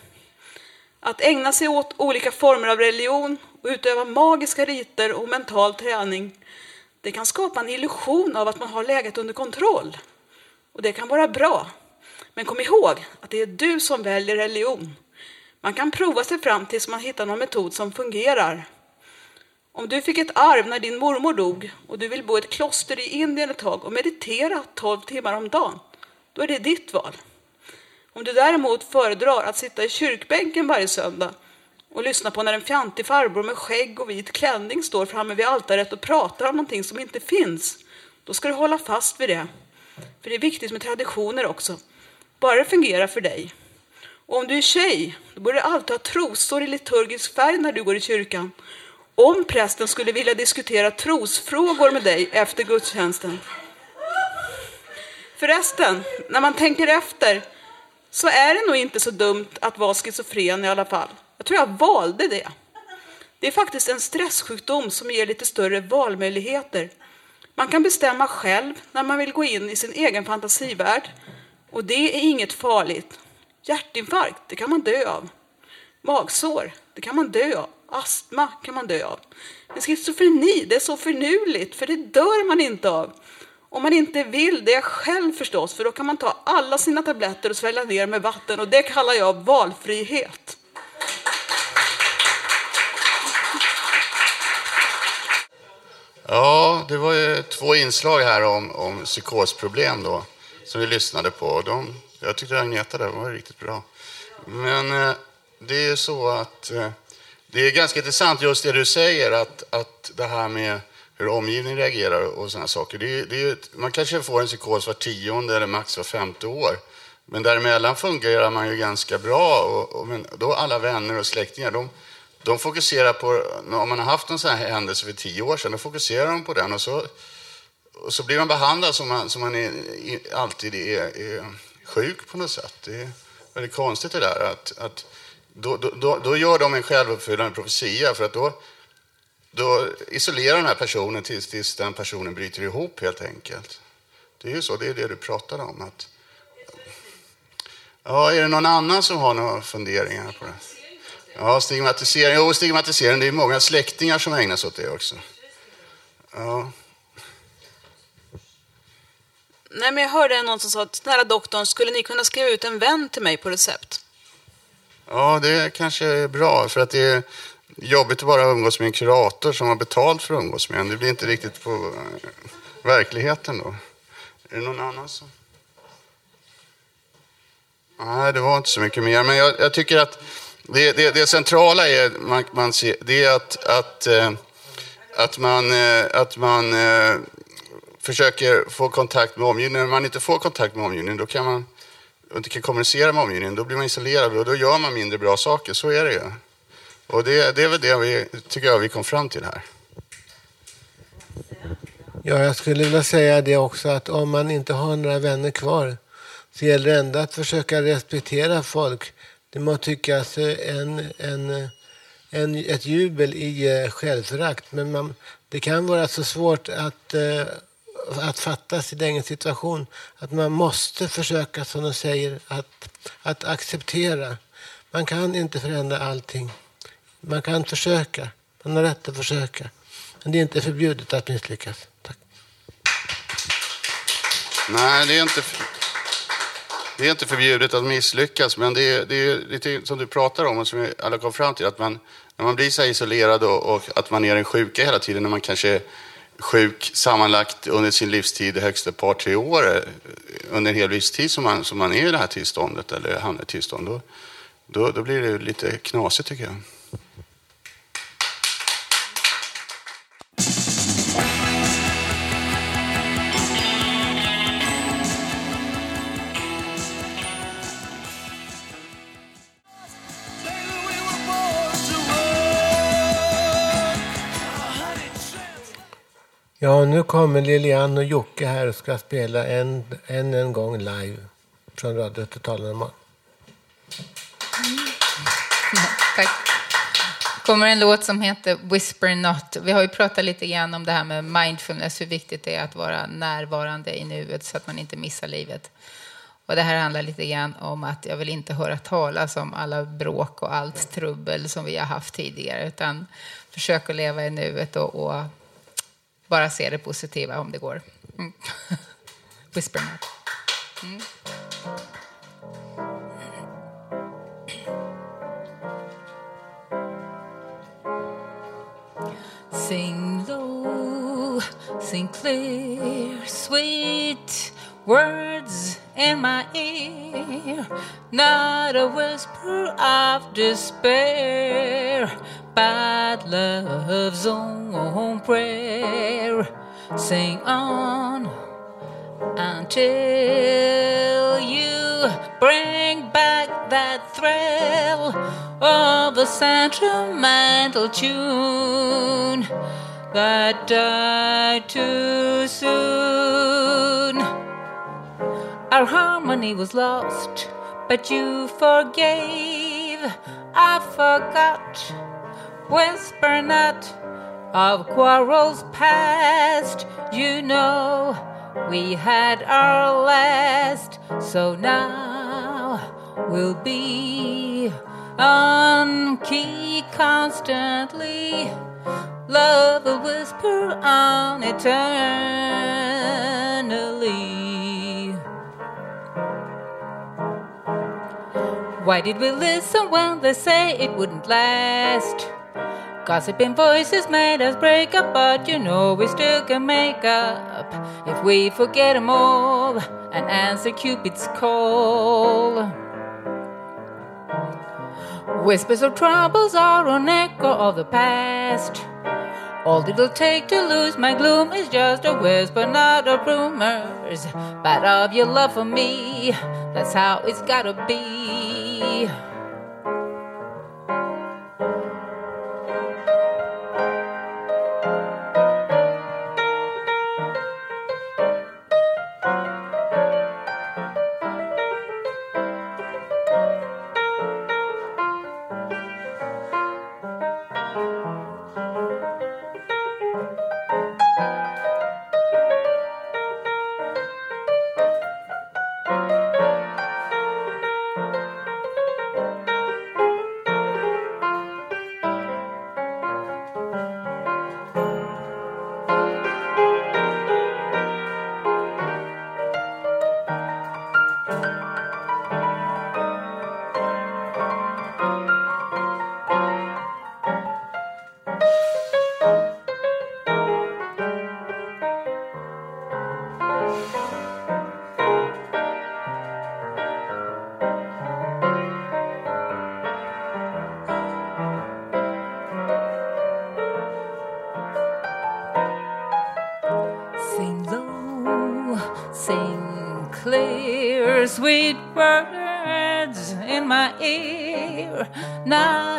Att ägna sig åt olika former av religion och utöva magiska riter och mental träning, det kan skapa en illusion av att man har läget under kontroll. Och det kan vara bra. Men kom ihåg att det är du som väljer religion. Man kan prova sig fram tills man hittar någon metod som fungerar. Om du fick ett arv när din mormor dog och du vill bo i ett kloster i Indien ett tag och meditera 12 timmar om dagen, då är det ditt val. Om du däremot föredrar att sitta i kyrkbänken varje söndag och lyssna på när en fjantig farbror med skägg och vit klänning står framme vid altaret och pratar om någonting som inte finns, då ska du hålla fast vid det. För det är viktigt med traditioner också. Bara det fungerar för dig. Och om du är tjej, då borde du alltid ha trosor i liturgisk färg när du går i kyrkan. Om prästen skulle vilja diskutera trosfrågor med dig efter gudstjänsten. Förresten, när man tänker efter så är det nog inte så dumt att vara schizofren i alla fall. Jag tror jag valde det. Det är faktiskt en stresssjukdom som ger lite större valmöjligheter. Man kan bestämma själv när man vill gå in i sin egen fantasivärld. Och det är inget farligt. Hjärtinfarkt, det kan man dö av. Magsår, det kan man dö av. Astma kan man dö av. Men schizofreni, det är så förnuligt, för det dör man inte av. Om man inte vill det själv förstås, för då kan man ta alla sina tabletter och svälja ner med vatten och det kallar jag valfrihet. Ja, det var ju två inslag här om, om psykosproblem då, som vi lyssnade på. De, jag tyckte Agneta där var riktigt bra. Men eh, det är ju så att eh, det är ganska intressant just det du säger, att, att det här med hur omgivningen reagerar och sådana saker. Det är, det är, man kanske får en psykos var tionde eller max var femte år. Men däremellan fungerar man ju ganska bra. Och, och, men då alla vänner och släktingar, de, de fokuserar på, om man har haft en sån här händelse för tio år sedan, då fokuserar de på den och så, och så blir man behandlad som man, som man är, alltid är, är sjuk på något sätt. Det är väldigt konstigt det där. Att, att då, då, då gör de en självuppfyllande profetia för att då, då isolerar den här personen tills, tills den personen bryter ihop helt enkelt. Det är ju så, det är det du pratade om. Att, ja, är det någon annan som har några funderingar på det? Ja, stigmatisering. Jo, stigmatisering. Det är många släktingar som ägnar sig åt det också. Ja. Nej, men jag hörde någon som sa att snälla doktorn, skulle ni kunna skriva ut en vän till mig på recept? Ja, det kanske är bra för att det är jobbigt att bara umgås med en kurator som har betalt för att umgås med en. Det blir inte riktigt på eh, verkligheten då. Är det någon annan som... Nej, det var inte så mycket mer. Men jag, jag tycker att det, det, det, centrala är, man, man ser, det är att, att, eh, att man, eh, att man eh, försöker få kontakt med omgivningen. När man inte får kontakt med omgivningen, då kan man och inte kan kommunicera med omgivningen, då blir man isolerad och då gör man mindre bra saker. Så är det ju. Och det, det är väl det vi, tycker jag vi kom fram till här. Ja, jag skulle vilja säga det också att om man inte har några vänner kvar så gäller det ändå att försöka respektera folk. Det må tyckas en, en, en, ett jubel i eh, självförakt men man, det kan vara så svårt att, eh, att fatta sin egen situation att man måste försöka, som de säger, att, att acceptera. Man kan inte förändra allting. Man kan försöka. Man har rätt att försöka. Men det är inte förbjudet att misslyckas. Nej, det är inte, det är inte förbjudet att misslyckas, men det är, det är lite som du pratar om och som vi alla kom fram till, att man, när man blir så här isolerad och, och att man är en sjuka hela tiden, när man kanske är sjuk sammanlagt under sin livstid högst ett par, tre år, eh, under en hel livstid som man, som man är i det här tillståndet, eller hamnar i tillstånd, då, då, då blir det lite knasigt tycker jag. Ja, nu kommer Lilian och Jocke här och ska spela en, en, en gång live från Radio Total Normal. Ja, Tack. kommer en låt som heter Whisper Not. Vi har ju pratat lite grann om det här med mindfulness, hur viktigt det är att vara närvarande i nuet så att man inte missar livet. Och det här handlar lite grann om att jag vill inte höra talas om alla bråk och allt trubbel som vi har haft tidigare, utan försöka leva i nuet och, och bara se det positiva om det går. Mm. Whisper Mm. Sing low, sing clear, sweet words in my ear, not a whisper of despair, but love's own prayer. Sing on until you bring back that thrill of a sentimental tune that died too soon. Our harmony was lost, but you forgave. I forgot. Whisper not of quarrels past. You know we had our last, so now we'll be on key constantly. Love will whisper on eternally. Why did we listen when they say it wouldn't last? Gossiping voices made us break up, but you know we still can make up if we forget them all and answer Cupid's call. Whispers of troubles are an echo of the past. All it'll take to lose my gloom is just a whisper, not of rumors, but of your love for me. That's how it's gotta be.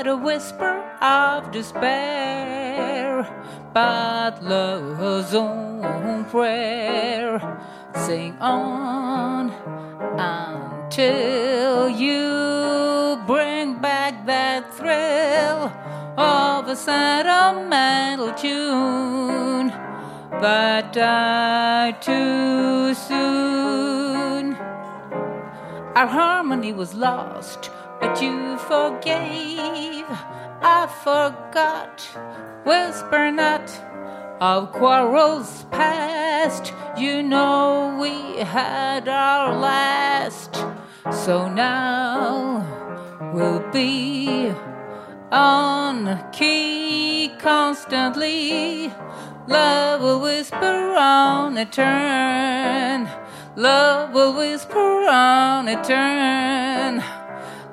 A whisper of despair, but love's own prayer. Sing on until you bring back that thrill of a sentimental tune that died too soon. Our harmony was lost, you forgave. I forgot. Whisper not of quarrels past. You know we had our last. So now we'll be on key constantly. Love will whisper on a turn. Love will whisper on a turn.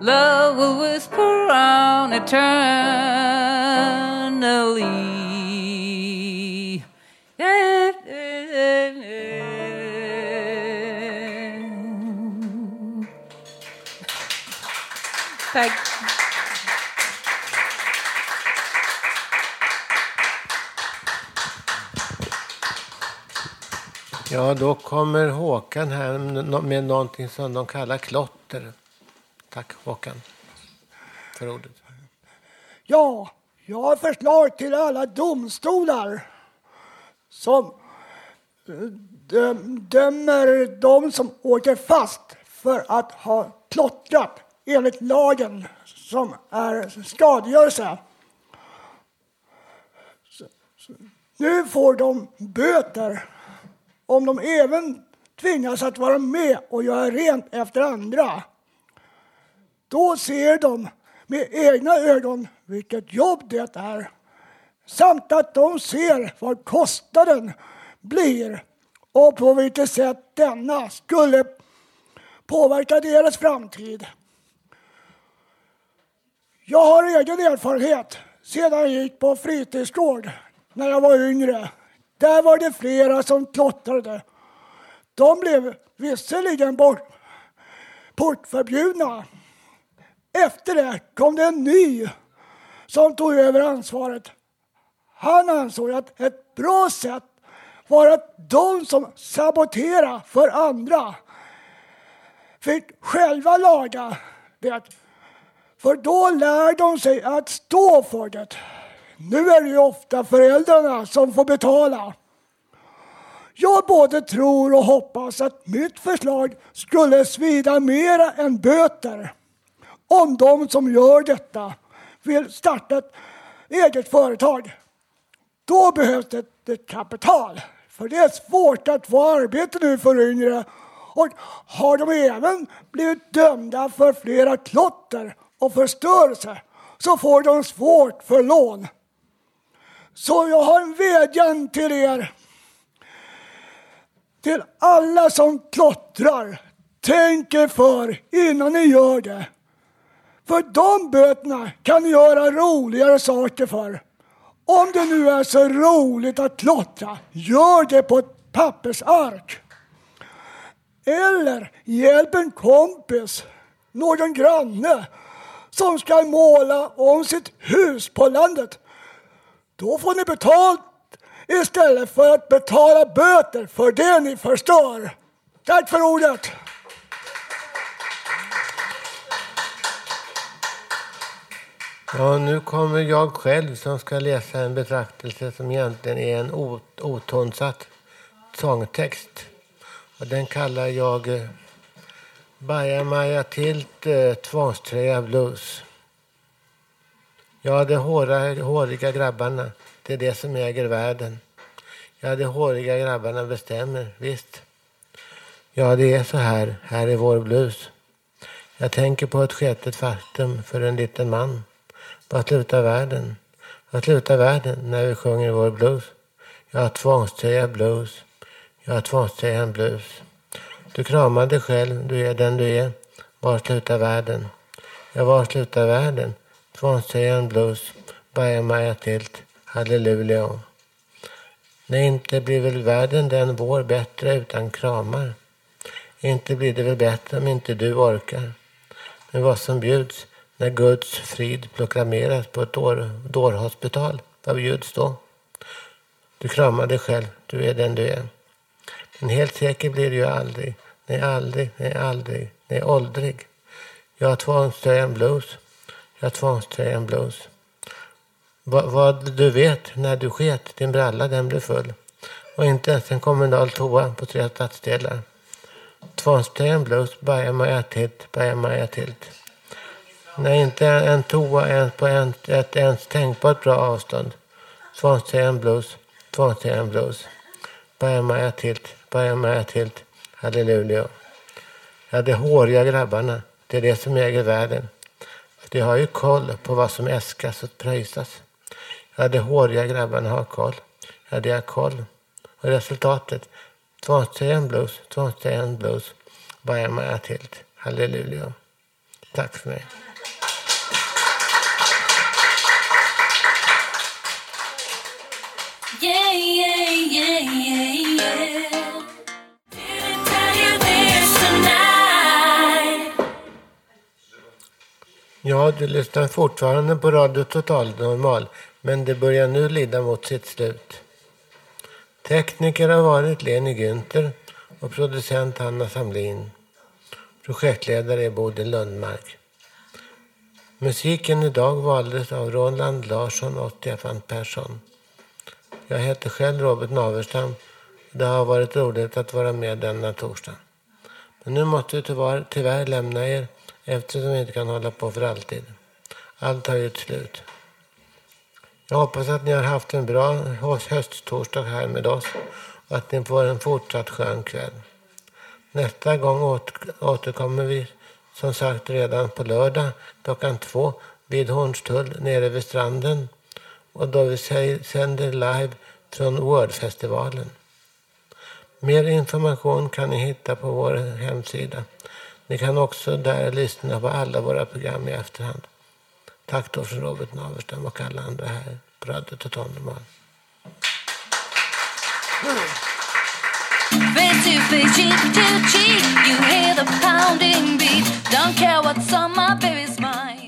Love will whisper on eternally. Yeah. Tack. Ja, då kommer Håkan här med någonting som de kallar klotter. Tack Håkan för ordet. Ja, jag har förslag till alla domstolar som eh, dömer de som åker fast för att ha klottrat enligt lagen som är skadegörelse. Nu får de böter om de även tvingas att vara med och göra rent efter andra. Då ser de med egna ögon vilket jobb det är samt att de ser vad kostnaden blir och på vilket sätt denna skulle påverka deras framtid. Jag har egen erfarenhet sedan jag gick på fritidsgård när jag var yngre. Där var det flera som klottrade. De blev visserligen bort, portförbjudna. Efter det kom det en ny som tog över ansvaret. Han ansåg att ett bra sätt var att de som saboterade för andra fick själva laga det. För då lär de sig att stå för det. Nu är det ju ofta föräldrarna som får betala. Jag både tror och hoppas att mitt förslag skulle svida mera än böter om de som gör detta vill starta ett eget företag. Då behövs det ett kapital, för det är svårt att få arbete nu för yngre. Och har de även blivit dömda för flera klotter och förstörelse så får de svårt för lån. Så jag har en vädjan till er. Till alla som klottrar. Tänk er för innan ni gör det. För de böterna kan ni göra roligare saker för. Om det nu är så roligt att klottra, gör det på ett pappersark. Eller hjälp en kompis, någon granne som ska måla om sitt hus på landet. Då får ni betalt istället för att betala böter för det ni förstör. Tack för ordet! Ja, nu kommer jag själv som ska läsa en betraktelse som egentligen är en ot- otonsatt sångtext. Och den kallar jag eh, Bajamaja Tilt eh, tvångströja blues. Ja, de håra, håriga grabbarna, det är det som äger världen. Ja, de håriga grabbarna bestämmer, visst. Ja, det är så här, här är vår blues. Jag tänker på ett sketet faktum för en liten man. Att slutar världen? Att slutar världen när vi sjunger vår blues? Jag har tvångströja blues. Jag har tvångströjan blues. Du kramar dig själv, du är den du är. Var slutar världen? Ja, var slutar världen? Tvångströjan blues. Bajamaja tilt. Halleluja. Nej, inte blir väl världen den vår bättre utan kramar. Inte blir det väl bättre om inte du orkar. Men vad som bjuds när Guds frid proklameras på ett dår, dårhospital, vad bjuds då? Du kramar dig själv, du är den du är. Men helt säker blir du ju aldrig. Nej, aldrig, nej, aldrig, nej, åldrig. Jag har tvångströjan blues. Jag har tvångströjan blues. Va, vad du vet när du sket, din bralla den blev full. Och inte ens en kommunal toa på tre stadsdelar. Tvångströjan blues, baja maja tilt, baja maja tilt. Nej, inte en toa ens på en, ett ens tänkbart bra avstånd. Tvångströjan blues, tvångströjan blues. Bajamaja tilt, bajamaja tilt. Halleluja. Ja, de håriga grabbarna, det är det som äger världen. För de har ju koll på vad som äskas och pröjsas. Ja, de håriga grabbarna har koll. Ja, de har koll. Och resultatet, tvångströjan blues, tvångströjan blues. Bajamaja tilt. Halleluja. Tack för mig. Ja, du lyssnar fortfarande på Radio Total Normal, men det börjar nu lida mot sitt slut. Tekniker har varit Leni Günther och producent Hanna Samlin. Projektledare är Bodil Lundmark. Musiken idag valdes av Roland Larsson och Stefan Persson. Jag heter själv Robert Naverstam. Det har varit roligt att vara med denna torsdag. Men nu måste vi tyvärr, tyvärr lämna er eftersom vi inte kan hålla på för alltid. Allt har ju ett slut. Jag hoppas att ni har haft en bra hösttorsdag här med oss och att ni får en fortsatt skön kväll. Nästa gång återkommer vi som sagt redan på lördag klockan två vid Hornstull nere vid stranden och då vi sänder live från Wordfestivalen. Mer information kan ni hitta på vår hemsida. Ni kan också där lyssna på alla våra program i efterhand. Tack då från Robert Naverstam och alla andra här på Radio Totalnormal. Face to face, cheek to cheek, you hear the pounding beat. Don't care what's on my baby's mind.